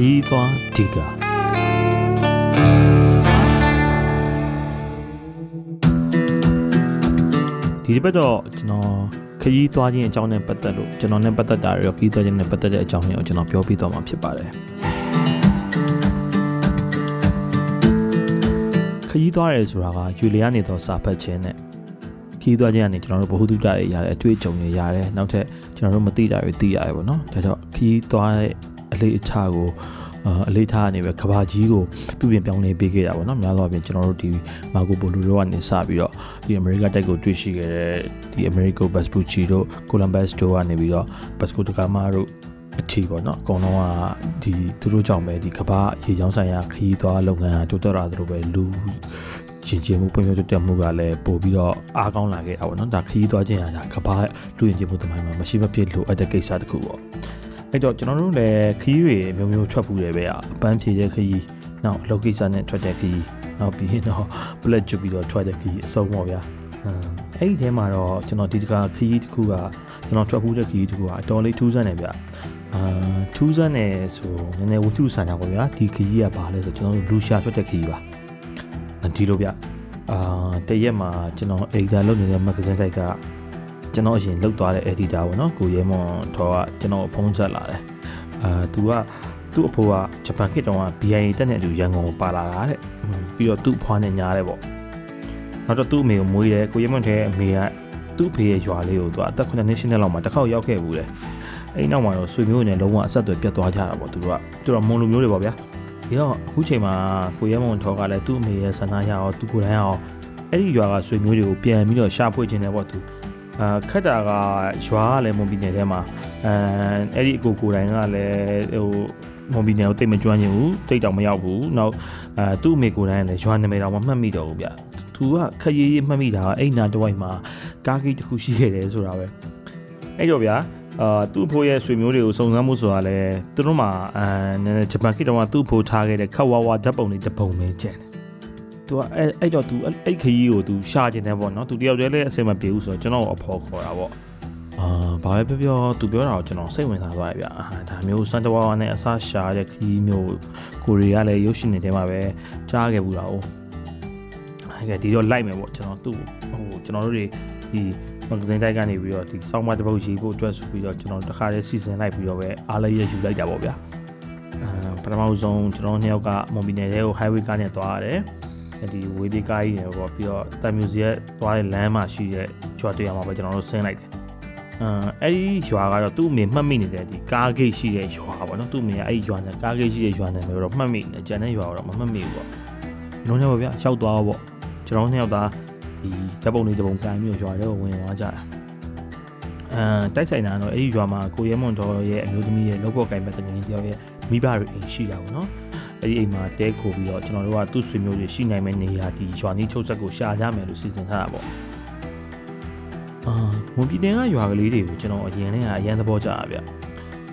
ရီးသွားဒီကဒီတစ်ပတ်တော့ကျွန်တော်ခရီးသွားခြင်းအကြောင်းနဲ့ပတ်သက်လို့ကျွန်တော်နဲ့ပတ်သက်တာရောခရီးသွားခြင်းနဲ့ပတ်သက်တဲ့အကြောင်းတွေကိုကျွန်တော်ပြောပြသွားမှာဖြစ်ပါတယ်ခရီးသွားရဲဆိုတာကယူလီကနေတော့စာဖတ်ခြင်းနဲ့ခရီးသွားခြင်းကနေကျွန်တော်တို့ဘ ഹു တုတတွေရတယ်အတွေ့အကြုံတွေရတယ်နောက်ထပ်ကျွန်တော်တို့မသိတာတွေသိရတယ်ပေါ့နော်ဒါကြောင့်ခရီးသွားတဲ့အ လေးအချကိုအလေးထားနေပဲကဘာကြီးကိုပြုပြင်ပြောင်းလဲပေးခဲ့တာပေါ့နော်များသောအားဖြင့်ကျွန်တော်တို့ဒီမာကိုပိုလိုတို့ကနေစပြီးတော့ဒီအမေရိကတိုက်ကိုတွေ့ရှိခဲ့တဲ့ဒီအမေရိကိုဘတ်စပူချီတို့ကိုလမ်ဘတ်တို့ကနေပြီးတော့ဘတ်စကူတကာမာတို့အထီပေါ့နော်အကုန်လုံးကဒီသူတို့ကြောင့်ပဲဒီကဘာရေချောင်းဆိုင်ရာခရီးသွားလုပ်ငန်းတိုးတက်လာသလိုပဲလူချင်းချင်းမှုပွင့်ပြတက်မှုကလည်းပို့ပြီးတော့အားကောင်းလာခဲ့တာပေါ့နော်ဒါခရီးသွားခြင်းရတာကဘာလူရင်ချင်းမှုတမိုင်းမှာမရှိမဖြစ်လိုအပ်တဲ့ကိစ္စတစ်ခုပေါ့ အဲ့တော့ကျွန်တော်တို့လည်းခရီးတွေမျိုးမျိုးထွက်ပူတယ်ပဲအပန်းဖြေတဲ့ခရီးနောက်အလုပ်ကိစ္စနဲ့ထွက်တဲ့ခရီးနောက်ပြီးရင်တော့ bullet ကျွတ်ပြီးတော့ထွက်တဲ့ခရီးအစုံပေါ့ဗျာအဲ့ဒီထဲမှာတော့ကျွန်တော်ဒီတခါခရီးတစ်ခုကကျွန်တော်ထွက်ပူတဲ့ခရီးတစ်ခုကအတော်လေးထူးဆန်းတယ်ဗျအာထူးဆန်းတယ်ဆိုနည်းနည်းဝတ္ထုဆန်တာပေါ့ဗျာဒီခရီးကဘာလဲဆိုကျွန်တော်တို့လူရှာထွက်တဲ့ခရီးပါဒီလိုဗျအာတရက်မှာကျွန်တော် editor လုပ်နေတဲ့ magazine တိုက်က ကျွန်တော်အရင်လောက်သွားတဲ့ editor ပေါ့နော်ကိုရဲမွန်ထော်ကကျွန်တော်ဖုန်းဆက်လာတယ်အာသူကသူ့အဖိုးကဂျပန်ခေတ်တုန်းက BIA တက်တဲ့အတူရန်ကုန်ကိုပါလာတာတဲ့ပြီးတော့သူ့ဖွားနဲ့ညားတယ်ပေါ့နောက်တော့သူ့အမေကိုမွေးတယ်ကိုရဲမွန်ထဲအမေကသူ့အဖေရဲ့ရွာလေးကိုသူအသက်9နှစ်ရှင်းတဲ့လောက်မှာတစ်ခေါက်ရောက်ခဲ့ဘူးလေအဲ့နောက်မှာတော့ဆွေမျိုးနဲ့လုံးဝအဆက်အသွယ်ပြတ်သွားကြတာပေါ့သူတို့ကသူတို့မွန်လူမျိုးတွေပေါ့ဗျာဒီတော့အခုချိန်မှာကိုရဲမွန်ထော်ကလည်းသူ့အမေရဲ့ဆန္ဒရအောင်သူကိုယ်တိုင်အောင်အဲ့ဒီရွာကဆွေမျိုးတွေကိုပြန်ပြီးတော့ရှာဖွေခြင်းတယ်ပေါ့သူ အာခက်တာကရွာကလည်းမွန်ပြည်နယ်ထဲမှာအဲအဲ့ဒီအကိုကိုယ်တိုင်ကလည်းဟိုမွန်ပြည်နယ်ကိုတိတ်မကျွမ်းကျင်ဘူးတိတ်တောင်မရောက်ဘူးနောက်အဲသူ့အမေကိုယ်တိုင်လည်းရွာနာမည်တောင်မမှတ်မိတော့ဘူးဗျသူကခရီးမှတ်မိတာအဲ့နာတဝိုက်မှာကားကြီးတစ်ခုရှိခဲ့တယ်ဆိုတာပဲအဲ့တော့ဗျာအာသူ့ဖိုးရဲ့ဆွေမျိုးတွေကိုစုံစမ်းမှုဆိုတာလဲသူတို့မှာအဲနည်းနည်းဂျပန်ခေတ်တုန်းကသူ့ဖိုးထားခဲ့တဲ့ခက်ဝါဝါဓာတ်ပုံတွေတပုံပဲကျန်တယ် သူကအဲ့အဲ့တော့သူအဲ့ခရီးကိုသူရှာကျင်တယ်ပေါ့နော်သူတယောက်တည်းလည်းအဆင်မပြေဘူးဆိုတော့ကျွန်တော်အဖေါ်ခေါ်တာပေါ့အာဘာပဲပြောပြောသူပြောတာကိုကျွန်တော်စိတ်ဝင်စားသွားပြီဗျာဒါမျိုးစန်တဝါဝါနဲ့အစားရှာတဲ့ခရီးမျိုးကိုရီးယားလည်းရုပ်ရှင်တွေထဲမှာပဲကြားခဲ့ဘူးတာ哦အဲ့ကဒီတော့လိုက်မယ်ပေါ့ကျွန်တော်သူ့ဟိုကျွန်တော်တို့တွေဒီမဂ္ဂဇင်းတိုက်ကနေပြီးတော့ဒီစောင်းမတစ်ပုတ်ရေးဖို့အတွက်ဆိုပြီးတော့ကျွန်တော်တခါတည်းစီစဉ်လိုက်ပြီးတော့ပဲအားလည်းရယူလိုက်တာပေါ့ဗျာအာပထမဆုံးကျွန်တော်နှစ်ယောက်ကမွန်ဘီနယ်ရဲ့ highway ကနေသွားရတယ် ဒီဝေးပြေးကားကြီးတွေပေါ့ပြီးတော့တန်မြူစီရဲ့သွားတဲ့လမ်းမှာရှိတဲ့ကျွာတရားမှာပဲကျွန်တော်တို့ဆင်းလိုက်တယ်အဲအဲ့ဒီရွာကတော့သူ့အမေမှတ်မိနေတဲ့ဒီကားဂိတ်ရှိတဲ့ရွာပေါ့နော်သူ့အမေကအဲ့ဒီရွာနဲ့ကားဂိတ်ရှိတဲ့ရွာနဲ့ပဲတော့မှတ်မိနေကြတဲ့ရွာတော့မမှတ်မိဘူးပေါ့လုံးနဲ့ပေါ့ဗျာရှောက်သွားပေါ့ကျွန်တော်နှစ်ယောက်သားဒီဓာတ်ပုံတွေဓာတ်ပုံကန်ပြီးရွာတွေကိုဝင်သွားကြတာအဲတိုက်ဆိုင်တာတော့အဲ့ဒီရွာမှာကိုရဲမွန်တော်ရဲ့အမျိုးသမီးရဲ့လောက်ကော့ကင်မဲ့တမင်းတယောက်ရဲ့မိဘတွေအိမ်ရှိတာပေါ့နော် အဲ့ဒီအိမ်မှာတဲခိုပြီးတော့ကျွန်တော်တို့ကသူ့ဆွေမျိုးတွေရှိနိုင်မယ့်နေရာဒီရွာနီးချုပ်ဆက်ကိုရှာကြမယ်လို့စီစဉ်ထားတာပေါ့အာဝန်ပြည်နယ်ကရွာကလေးတွေကိုကျွန်တော်အရင်နဲ့ကအရန်သဘောကျတာဗျ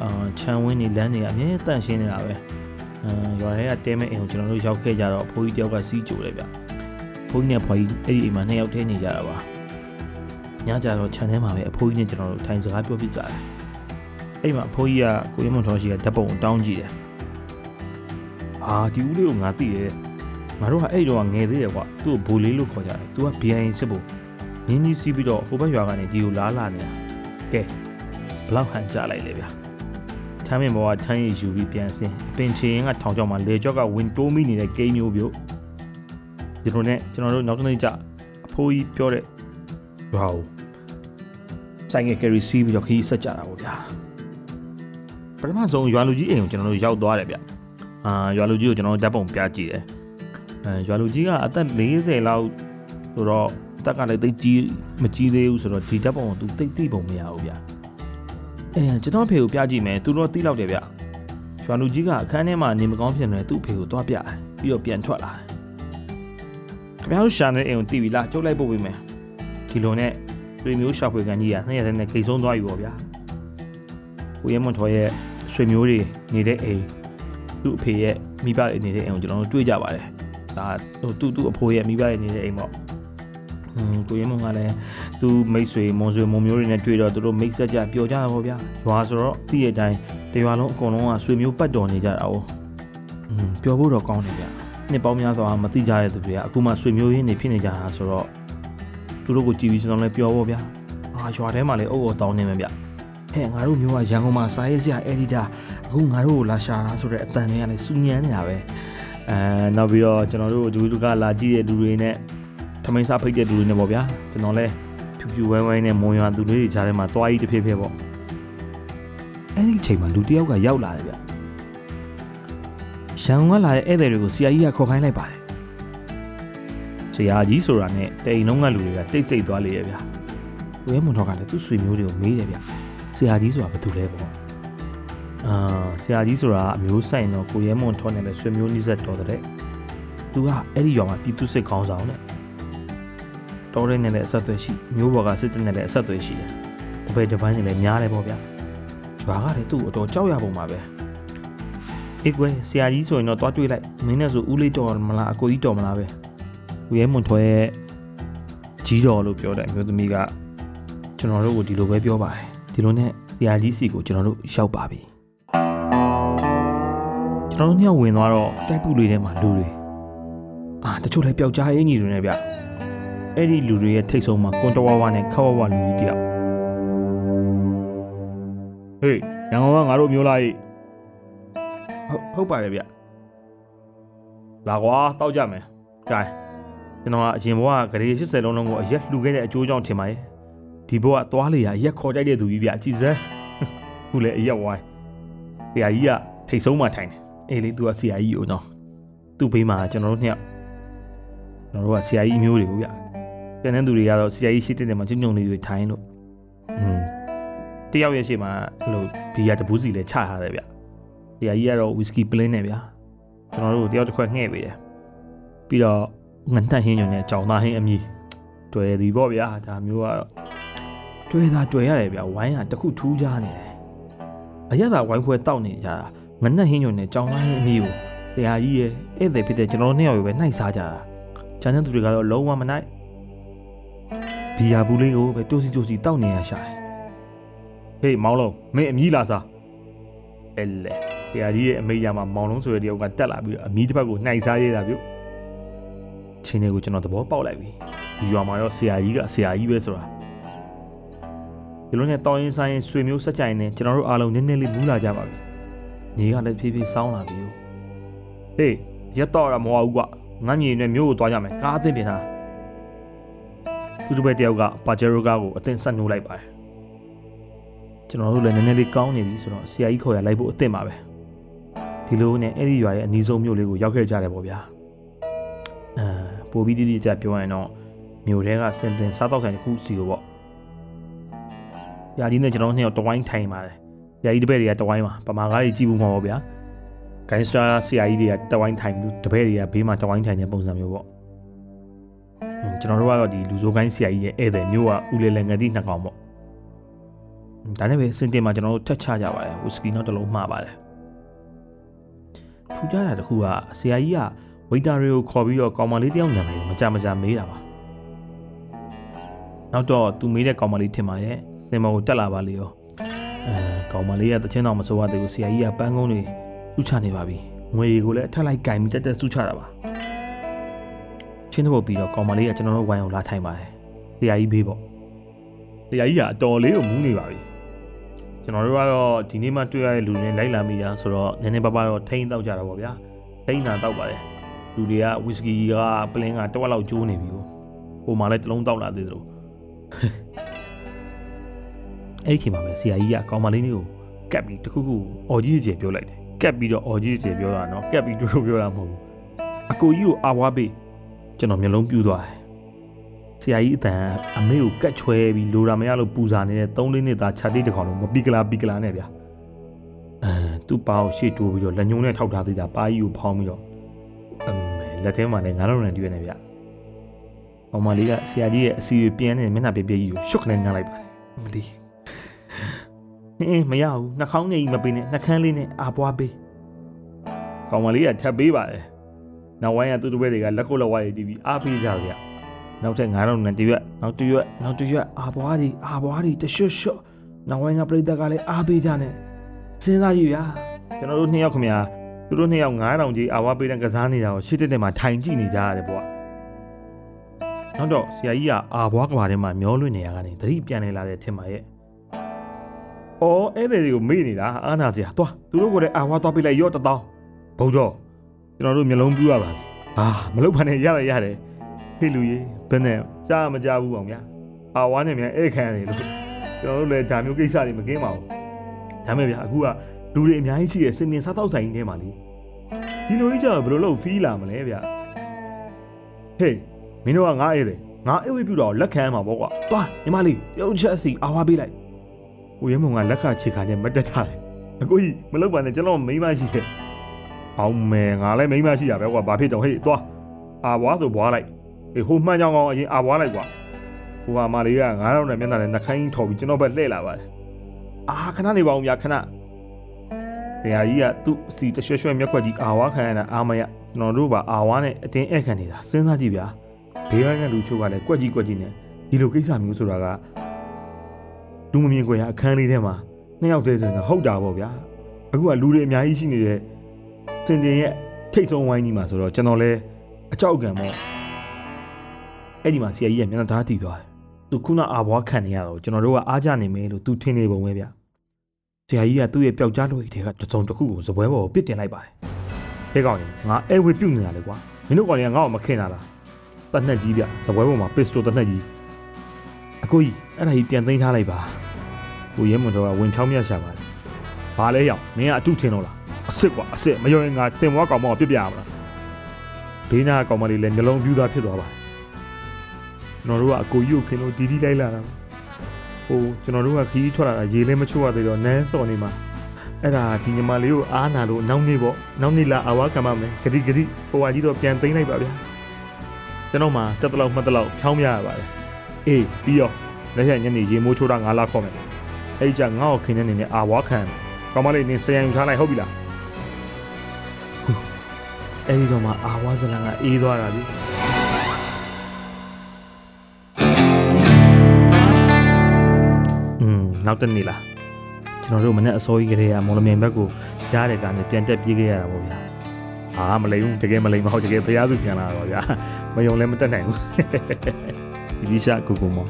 အာခြံဝင်းနေလမ်းတွေကအမြဲတန့်ရှင်းနေတာပဲအာရွာထဲကတဲမဲ့အိမ်ကိုကျွန်တော်တို့ရောက်ခဲ့ကြတော့အဖိုးကြီးတယောက်ကစီးကြိုတယ်ဗျဘုန်းကြီးနဲ့ဖွားကြီးအဲ့ဒီအိမ်မှာနှစ်ယောက်တည်းနေကြတာပါညကြတော့ခြံထဲမှာပဲအဖိုးကြီးနဲ့ကျွန်တော်တို့ထိုင်စကားပြောပြကြတယ်အဲ့မှာအဖိုးကြီးကကိုရမွန်တော်ရှိကဓာတ်ပုံတောင်းကြည့်တယ် အာဒီဦးလေးကိုငါသိတယ်ငါတို့ကအဲ့တော့ငယ်သေးတယ်ကွာသူ့ကိုဘိုးလေးလို့ခေါ်ကြတယ်သူက BIN စစ်ဖို့နင်းကြီးစီးပြီးတော့ဟိုဘက်ရွာကနေဒီကိုလားလာနေတာကဲဘလောက်ဟန်ကြလိုက်လေဗျာထမ်းမင်ဘောကထမ်းရည်ယူပြီးပြန်ဆင်းပင်ချင်ကထောင်ချောက်မှာလေကြော့ကဝင်တိုးမိနေတဲ့ကိန်းမျိုးပြုတ်ဒီလိုနဲ့ကျွန်တော်တို့နောက်တစ်နေ့ကျအဖိုးကြီးပြောတဲ့ရွာကိုဆိုင်ငယ်ကယ်ရီစီးပြီးတော့ခီးဆက်ကြတာပေါ့ဗျာပထမဆုံးရွာလူကြီးအိမ်ကိုကျွန်တော်တို့ရောက်သွားတယ်ဗျ အာရွာလူကြီးကိုကျွန်တော်ဓာတ်ပုံပြကြည့်တယ်အဲရွာလူကြီးကအသက်40လောက်ဆိုတော့တက်ကလည်းတိတ်ကြီးမကြီးသေးဘူးဆိုတော့ဒီဓာတ်ပုံကိုသူတိတ်သိပုံမရဘူးဗျအဲကျွန်တော်ဖေကိုပြကြည့်မယ်သူတော့တိလောက်တယ်ဗျရွာလူကြီးကအခန်းထဲမှာနေမကောင်းဖြစ်နေသူ့ဖေကိုသွားပြတယ်ပြီးတော့ပြန်ထွက်လာတယ်ခင်ဗျားတို့ရှာနေအိမ်ကိုတီးပြီလားကျုပ်လိုက်ပို့ပေးမယ်ဒီလိုနဲ့ဆွေမျိုးရှာဖွေကန်ကြီးကနှစ်ရက်တည်းနဲ့ခိတ်ဆုံးသွားပြီပေါ့ဗျာကိုရဲမွန်ထော်ရဲ့ဆွေမျိုးတွေနေတဲ့အိမ် သူ့အဖေရဲ့မိဘတွေနေတဲ့အိမ်ကိုကျွန်တော်တို့တွေ့ကြပါတယ်ဒါဟိုသူ့သူ့အဖိုးရဲ့မိဘတွေနေတဲ့အိမ်ပေါ့ဟွန်းကိုရဲမွန်ကလည်းသူမိတ်ဆွေမွန်ဆွေမွန်မျိုးတွေနဲ့တွေ့တော့သူတို့မိတ်ဆက်ကြပျော်ကြတာပေါ့ဗျာရွာဆိုတော့တည့်ရဲ့အတိုင်းတ ရွာလုံးအကုန်လုံးကဆွေမျိုးပတ်တော်နေကြတာ哦อืมပျော်ဖို့တော့ကောင်းတယ်ဗျနှစ်ပေါင်းများစွာမသိကြတဲ့သူတွေကအခုမှဆွေမျိုးရင်းနေဖြစ်နေကြတာဆိုတော့သူတို့ကိုကြည်ပြီးကျွန်တော်လည်းပျော်ဖို့ဗျအာရွာထဲမှာလည်းအုပ်အုပ်တောင်းနေမယ်ဗျဟဲ့ငါတို့မျိုးကရန်ကုန်မှာစာရေးဆရာအက်ဒီတာ အခုငါတို့ကိုလာရှာတာဆိုတဲ့အတန်တွေကလည်းစူညံနေတာပဲအဲနောက်ပြီးတော့ကျွန်တော်တို့ဒီလူကလာကြည့်တဲ့လူတွေနဲ့ထမိန်စားဖိတ်တဲ့လူတွေနဲ့ပေါ့ဗျာကျွန်တော်လည်းဖြူဖြူဝဲဝဲနဲ့မွန်ရွာသူတွေကြားထဲမှာတွားကြီးတစ်ဖေးဖေးပေါ့အဲ့ဒီအချိန်မှာလူတစ်ယောက်ကရောက်လာတယ်ဗျရန်ကုန်ကလာတဲ့ဧည့်သည်တွေကိုဆရာကြီးကခေါ်ခိုင်းလိုက်ပါတယ်ဆရာကြီးဆိုတာနဲ့တိမ်လုံးကလူတွေကတိတ်ဆိတ်သွားလေရဲ့ဗျာဝဲမွန်တော်ကလည်းသူ့ဆွေမျိုးတွေကိုမေးတယ်ဗျဆရာကြီးဆိုတာဘာတူလဲပေါ့ အာဆရာကြီးဆိုတာအမျိုးဆိုင်တော့ကိုရဲမွန်ထောနဲ့လည်းဆွေမျိုးနှိစက်တော်တဲ့သူကအဲ့ဒီရွာမှာပြည်သူစစ်ခေါင်းဆောင်တဲ့တော်ရဲနဲ့လည်းအဆက်အသွယ်ရှိမျိုးဘော်ကစစ်တပ်နဲ့လည်းအဆက်အသွယ်ရှိတယ်တပည့်တစ်ပိုင်းနဲ့လည်းများတယ်ပေါ့ဗျာရွာကလည်းသူ့ကိုအတော်ကြောက်ရပုံပါပဲအေးကွယ်ဆရာကြီးဆိုရင်တော့တွားတွေ့လိုက်မင်းနဲ့ဆိုဦးလေးတော်မလားအကိုကြီးတော်မလားပဲကိုရဲမွန်ထောရဲ့ကြီးတော်လို့ပြောတဲ့အမျိုးသမီးကကျွန်တော်တို့ကိုဒီလိုပဲပြောပါတယ်ဒီလိုနဲ့ဆရာကြီးစီကိုကျွန်တော်တို့ရောက်ပါပြီ ကျွန်တော်တို့ညောက်ဝင်သွားတော့တိုက်ပုလေးထဲမှာလူတွေအာတချို့လည်းပျောက်ကြားအင်ကြီးတွေနဲ့ဗျအဲ့ဒီလူတွေရဲ့ထိတ်ဆုံးမှာကွန်တဝါဝါနဲ့ခဝဝလူကြီးတယောက်ဟေးရန်ကုန်ကငါတို့မျိုးလားဟေ့ဟုတ်ဟုတ်ပါတယ်ဗျလာကွာတောက်ကြမယ်ကြိုင်ကျွန်တော်ကအရင်ဘဝကဂရေ80လုံးလုံးကိုအရက်လှူခဲ့တဲ့အကျိုးကြောင့်ထင်ပါရဲ့ဒီဘဝသွားလေရအရက်ခေါ်ကြိုက်တဲ့သူကြီးဗျအကြည့်စမ်းခုလေအရက်ဝိုင်းဆရာကြီးကထိတ်ဆုံးမှထိုင်တယ် အေးလေသူကဆရာကြီးကိုနော်သူ့ဘေးမှာကျွန်တော်တို့နှစ်ယောက်ကျွန်တော်တို့ကဆရာကြီးမျိုးတွေကိုဗျကျန်တဲ့သူတွေကတော့ဆရာကြီးရှိတဲ့နေရာမှာကျုံကျုံလေးတွေထိုင်လို့อืมတယောက်ရဲ့ရှေ့မှာအဲ့လိုဘီယာတပူးစီလည်းချထားတယ်ဗျဆရာကြီးကတော့ဝီစကီပလင်းနဲ့ဗျကျွန်တော်တို့တယောက်တစ်ခွက်ငှဲ့ပေးတယ်ပြီးတော့ငန်တန့်ဟင်းညုံနဲ့ကြောင်သားဟင်းအမီတွေ့သည်ပေါ့ဗျာဒါမျိုးကတော့တွေ့တာတွေ့ရတယ်ဗျဝိုင်းကတခုထူးခြားနေတယ်အရက်သာဝိုင်းဖွဲတောက်နေကြတာ ငနက်ဟင်းညုံနဲ့ကြောင်သားဟင်းအမီကိုဆရာကြီးရဲ့ဧည့်သည်ဖြစ်တဲ့ကျွန်တော်တို့နှစ်ယောက်ပဲနှိုက်စားကြတာကျန်တဲ့သူတွေကတော့လုံးဝမနှိုက်ဘီယာဘူးလေးကိုပဲတိုးစီတိုးစီတောက်နေရရှာတယ်ဟေးမောင်လုံးမင်းအမီးလာစားအဲလေဆရာကြီးရဲ့အမေရမှာမောင်လုံးဆိုတဲ့တယောက်ကတက်လာပြီးတော့အမီးတစ်ပတ်ကိုနှိုက်စားရတာပြုတ်ချင်းတွေကိုကျွန်တော်သဘောပေါက်လိုက်ပြီဒီရွာမှာတော့ဆရာကြီးကဆရာကြီးပဲဆိုတာဒီလိုနဲ့တောင်းရင်ဆိုင်ရင်ဆွေမျိုးဆက်ကြိုင်နေကျွန်တော်တို့အားလုံးနည်းနည်းလေးမူးလာကြပါပြီ ညီကလည်းဖြည်းဖြည်းစောင်းလာပြီဟေးရက်တော့ရမဟုတ်ဘူးကွငန်းညီနဲ့မျိုးကိုသွားကြမယ်ကားအသင့်ပြင်ထားသူတို့ပဲတယောက်ကပါဂျေရိုကားကိုအသင့်ဆက်နှိုးလိုက်ပါတယ်ကျွန်တော်တို့လည်းနည်းနည်းလေးကောင်းနေပြီဆိုတော့ဆရာကြီးခေါ်ရလိုက်ဖို့အသင့်ပါပဲဒီလိုနဲ့အဲ့ဒီရွာရဲ့အနီးဆုံးမြို့လေးကိုရောက်ခဲ့ကြတယ်ပေါ့ဗျာအဲပိုပြီးတိတိကျကျပြောရရင်တော့မြို့ထဲကစင်တင်စားတော့ဆိုင်တစ်ခုစီကိုပေါ့။ရာကြီးနဲ့ကျွန်တော်နှစ်ယောက်တဝိုင်းထိုင်ပါတယ်။ ရာကြီးတပည့်တွေကတဝိုင်းမှာပမာကားကြီးကြည့်ဘူးမှာပေါ့ဗျာ။ဂိုင်းစတာဆရာကြီးတွေကတဝိုင်းထိုင်ပြီးတပည့်တွေကဘေးမှာတဝိုင်းထိုင်တဲ့ပုံစံမျိုးပေါ့။ကျွန်တော်တို့ကတော့ဒီလူစိုးကိုင်းဆရာကြီးရဲ့ဧည့်သည်မျိုးကဦးလေလည်းငတိနှစ်ကောင်ပေါ့။ဒါနဲ့ပဲစင်တင်မှာကျွန်တော်တို့ထက်ချကြပါတယ်။ဝီစကီနောက်တစ်လုံးမှားပါတယ်။ထူးခြားတာတစ်ခုကဆရာကြီးကဝိတာတွေကိုခေါ်ပြီးတော့ကောင်မလေးတယောက်ညံမယ်မကြမကြမေးတာပါနောက်တော့သူမေးတဲ့ကောင်မလေးထင်ပါရဲ့စင်မောကိုတက်လာပါလေရော အဲကောင်မလေးကတချင်းတော်မစိုးရသေးဘူးဆရာကြီးကပန်းကုန်းတွေစုချနေပါပြီငွေကိုလည်းအထက်လိုက်ကင်ပြီးတက်တက်စုချတာပါချင်းတော့ပြီးတော့ကောင်မလေးကကျွန်တော်တို့ဝိုင်းအောင်လာထိုင်ပါတယ်ဆရာကြီးဘေးပေါ့ဆရာကြီးကအတော်လေးကိုမူးနေပါပြီကျွန်တော်တို့ကတော့ဒီနေ့မှတွေ့ရတဲ့လူတွေလိုက်လာမိရဆိုတော့နည်းနည်းပါးပါးတော့ထိန်းတောက်ကြတာပေါ့ဗျာထိန်းတာတောက်ပါတယ်လူတွေကဝီစကီကပလင်းကတဝက်လောက်ကျိုးနေပြီကိုဟိုမှာလည်းတစ်လုံးတောက်လာသေးတယ်လို့ အဲ့ဒီချိန်မှာပဲဆရာကြီးကကောင်မလေးလေးကိုကပ်ပြီးတခုခုအော်ကြီးကြီးပြောလိုက်တယ်ကပ်ပြီးတော့အော်ကြီးကြီးပြောတာနော်ကပ်ပြီးတို့ပြောတာမဟုတ်ဘူးအကိုကြီးကိုအာဝါပေးကျွန်တော်မျက်လုံးပြူးသွားတယ်ဆရာကြီးအတန်အမေကိုကတ်ချွဲပြီးလိုရာမရလို့ပူစာနေတဲ့၃လေးနှစ်သားခြာတိတကောင်လုံးမပီကလာပီကလာနဲ့ဗျာအဲသူ့ပါကိုရှေ့တိုးပြီးတော့လက်ညှိုးနဲ့ထောက်ထားသေးတာပါကြီးကိုဖောင်းပြီးတော့အမေလက်ထဲမှာလည်းငါးလုံးနဲ့တွေ့နေဗျ။အောင်မလေးကဆရာကြီးရဲ့အစီအပြင်းနဲ့မျက်နှာပြပြကြီးကိုရှုပ်ခနဲ့ငှားလိုက်ပါတယ်။မလီ။ အင်းမရဘူးနှာခေါင်းနဲ့ကြီးမပေးနဲ့နှာခမ်းလေးနဲ့အာပွားပေး။ကောင်မလေးကထပ်ပေးပါတယ်။နောက်ဝိုင်းကသူ့တပည့်တွေကလက်ကုပ်လက်ဝါးရည်တီးပြီးအားပေးကြဗျ။နောက်ထပ်9000နဲ့တရွက်နောက်တရွက်နောက်တရွက်အာပွားဒီအာပွားဒီတရွှတ်ရွှတ်နောက်ဝိုင်းကပြိတ္တကလည်းအားပေးကြနဲ့စဉ်းစားကြည့်ဗျာကျွန်တော်တို့နှစ်ယောက်ခင်ဗျာသူတို့နှစ်ယောက်9000ကြီးအာဝါပေးတဲ့ကစားနေတာကိုရှစ်တက်တက်မှာထိုင်ကြည့်နေကြရတယ်ပေါ့နောက်တော့ဆရာကြီးကအာဘွားကဘာထဲမှာမျောလွင့်နေရကနေသတိပြန်နေလာတဲ့ထင်ပါရဲ့။ အော်အဲ့ဒီတွေကိုမေ့နေတာအာနာစရာသွားသူတို့ကိုလည်းအာဝါသွားပေးလိုက်ရော့တတောင်းဘုံတော့ကျွန်တော်တို့မျိုးလုံးပြူရပါပြီ။အာမလုပ်ပါနဲ့ရတယ်ရတယ်ဟေးလူကြီးဘယ်နဲ့ကြားမကြားဘူးအောင်ဗျာ။အာဝါနဲ့မြန်အဲ့ခံရတယ်လို့ကျွန်တော်တို့လည်းဒါမျိုးကိစ္စတွေမကင်းပါဘူး။ဒါမဲ့ဗျာအခုကလူတွေအများကြီးရှိတဲ့စင်တင်စားတော့ဆိုင်ကြီးထဲမှာလေဒီလိုကြီးကြာဘယ်လိုလုပ်ဖီးလာမလဲဗျာဟေးမင်းတို့ကငါအေးတယ်ငါအေးဝေးပြူတော့လက်ခံမှာပေါ့ကွာသွားညီမလေးတယောက်ချက်စီအာဝါပေးလိုက် ဟိုရဲမုံကလက်ခချေခါနဲ့မတက်ထားတယ်အကိုကြီးမလုပ်ပါနဲ့ကျွန်တော်မိန်းမရှိတယ်အောင်မယ်ငါလည်းမိန်းမရှိရပဲကွာဘာဖြစ်တော့ဟေးသွားအာဘွားဆိုဘွားလိုက်အေးဟိုမှန်ကြောင်ကောင်အရင်အာဘွားလိုက်ကွာဟိုဟာမလေးက9000နဲ့မျက်နှာနဲ့နှခိုင်းထော်ပြီးကျွန်တော်ဘက်လှည့်လာပါတယ်အာခဏနေပါဦးဗျာခဏတရားကြီးကသူ့စီတရွှဲရွှဲမျက်ခွက်ကြီးအာဝါခံရတာအာမရကျွန်တော်တို့ပါအာဝါနဲ့အတင်းဧည့်ခံနေတာစဉ်းစားကြည့်ဗျာဘေးပိုင်းကလူချို့ကလည်းကွက်ကြီးကွက်ကြီးနဲ့ဒီလိုကိစ္စမျိုးဆိုတာက လူမမြင်ခွင့်ရအခန်းလေးထဲမှာနှစ်ယောက်တည်းဆိုရင်ဟုတ်တာပေါ့ဗျာအခုကလူတွေအများကြီးရှိနေတဲ့တင်တင်ရဲ့ထိတ်ဆုံးဝိုင်းကြီးမှာဆိုတော့ကျွန်တော်လဲအကြောက်ကံပေါ့အဲ့ဒီမှာဆရာကြီးကမျက်နှာသားတည်သွားတယ်သူခုနအာဘွားခံနေရတော့ကျွန်တော်တို့ကအားကြနေမယ်လို့သူထင်နေပုံပဲဗျာဆရာကြီးကသူ့ရဲ့ပျောက်ကြားလွှဲတွေကတစုံတစ်ခုကိုစပွဲပေါ်ကိုပစ်တင်လိုက်ပါတယ်။ဟဲ့ကောင်ကြီးငါအဲဝေပြုတ်နေတာလေကွာ။မင်းတို့ကောင်တွေကငါ့ကိုမခင်တာလား။တတ်နှက်ကြီးဗျစပွဲပေါ်မှာပစ္စတိုတတ်နှက်ကြီး။အကိုကြီးအဲ့ဒါကြီးပြန်သိမ်းထားလိုက်ပါ။ ကိုရဲမွန်တော်ကဝင်ဖြောင်းမြတ်ရှာပါတယ်။ဘာလဲရောက်မင်းကအတုထင်တော့လား။အစ်စ်ကွာအစ်စ်မယုံရင်ငါတင်မွားကောင်မကိုပြစ်ပြရမလား။ဘေးနာကောင်မလေးလည်းနှလုံးပြူးသားဖြစ်သွားပါတယ်။ကျွန်တော်တို့ကအကိုကြီးကိုခင်လို့တီးတီးလိုက်လာတာ။ဟိုကျွန်တော်တို့ကခီးထွက်လာတာရေလည်းမချို့ရသေးတော့နန်းစော်နေမှာအဲ့ဒါဒီညီမလေးကိုအားနာလို့နောက်နေ့ပေါ့နောက်နေ့လာအဝါခံပါမယ်ဂတိဂတိဟိုဟာကြီးတော့ပြန်သိမ်းလိုက်ပါဗျာကျွန်တော်မှတက်တလောက်မှတ်တလောက်ဖြောင်းပြရပါတယ်အေးပြီးရောလက်ရညနေရေမိုးချိုးတာငါလာခေါ်မယ် အဲ့ကြငါ့ကိုခင်းနေနေနဲ့အာဝါခံကောင်းမလေးနင်ဆရန်ယူထားလိုက်ဟုတ်ပြီလားဟူအဲ့ဒီတော့မှအာဝါဇလန်ကအေးသွားတာပြီอืมနောက်တစ်နေ့လားကျွန်တော်တို့မနေ့အစောကြီးကလေးကမော်လမြိုင်ဘက်ကိုရားတဲ့ကနေပြန်တက်ပြေးခဲ့ရတာပေါ့ဗျာဟာမလိမ်ဘူးတကယ်မလိမ်မဟုတ်တကယ်ဖျားစုပြန်လာတော့ဗျာမယုံလည်းမတက်နိုင်ဘူးဒီလိရှာကိုကိုမော